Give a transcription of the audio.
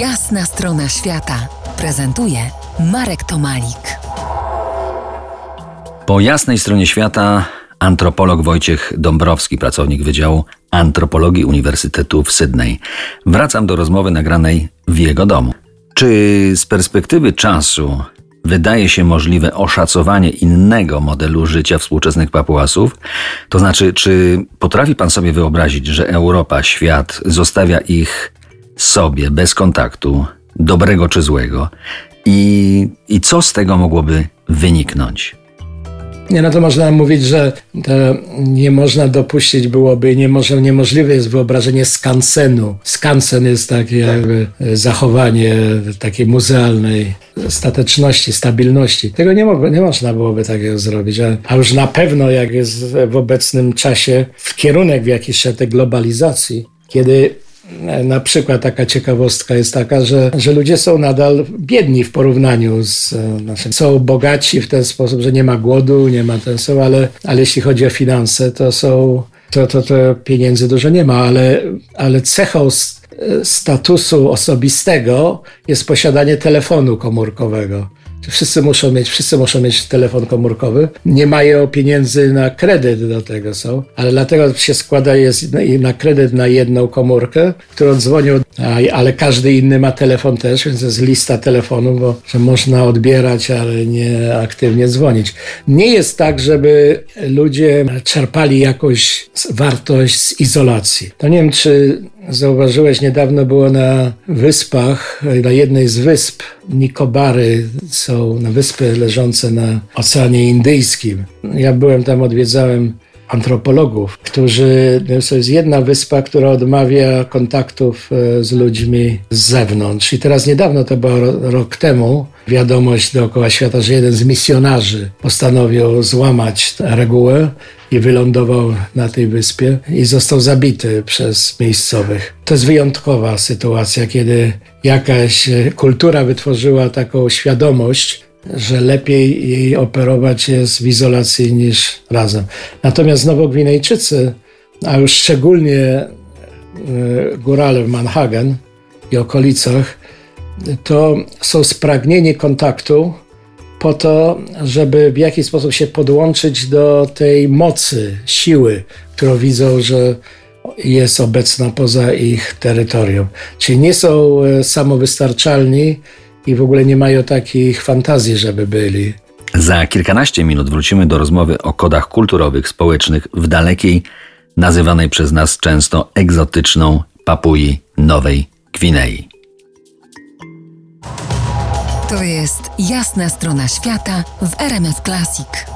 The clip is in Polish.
Jasna strona świata prezentuje Marek Tomalik. Po jasnej stronie świata antropolog Wojciech Dąbrowski, pracownik Wydziału Antropologii Uniwersytetu w Sydney. Wracam do rozmowy nagranej w jego domu. Czy z perspektywy czasu wydaje się możliwe oszacowanie innego modelu życia współczesnych papuasów? To znaczy, czy potrafi pan sobie wyobrazić, że Europa, świat zostawia ich sobie bez kontaktu, dobrego czy złego? I, i co z tego mogłoby wyniknąć? Nie, no to można mówić, że nie można dopuścić byłoby, nie może, niemożliwe jest wyobrażenie skansenu. Skansen jest takie jakby zachowanie takiej muzealnej stateczności, stabilności. Tego nie, nie można byłoby takiego zrobić, a, a już na pewno jak jest w obecnym czasie w kierunek w jakiś szedł globalizacji, kiedy na przykład taka ciekawostka jest taka, że, że ludzie są nadal biedni w porównaniu z e, naszym. Są bogaci w ten sposób, że nie ma głodu, nie ma ten są, ale, ale jeśli chodzi o finanse, to są to, to, to pieniędzy dużo nie ma, ale, ale cechą e, statusu osobistego jest posiadanie telefonu komórkowego. Wszyscy muszą mieć, wszyscy muszą mieć telefon komórkowy. Nie mają pieniędzy na kredyt do tego są, ale dlatego się składa jest na kredyt na jedną komórkę, którą dzwonią, ale każdy inny ma telefon też, więc jest lista telefonów, bo że można odbierać, ale nie aktywnie dzwonić. Nie jest tak, żeby ludzie czerpali jakąś wartość z izolacji. To nie wiem, czy Zauważyłeś, niedawno było na wyspach, na jednej z wysp, Nikobary, są na wyspy leżące na Oceanie Indyjskim. Ja byłem tam, odwiedzałem antropologów, którzy, to jest jedna wyspa, która odmawia kontaktów e, z ludźmi z zewnątrz. I teraz niedawno, to było rok temu, wiadomość dookoła świata, że jeden z misjonarzy postanowił złamać regułę i wylądował na tej wyspie i został zabity przez miejscowych. To jest wyjątkowa sytuacja, kiedy jakaś kultura wytworzyła taką świadomość, że lepiej jej operować jest w izolacji niż razem. Natomiast Nowogwinejczycy, a już szczególnie e, górale w Manhagen i okolicach, to są spragnieni kontaktu po to, żeby w jakiś sposób się podłączyć do tej mocy, siły, którą widzą, że jest obecna poza ich terytorium. Czyli nie są e, samowystarczalni i w ogóle nie mają takich fantazji, żeby byli. Za kilkanaście minut wrócimy do rozmowy o kodach kulturowych, społecznych w dalekiej, nazywanej przez nas często egzotyczną Papui Nowej Gwinei. To jest jasna strona świata w RMS Classic.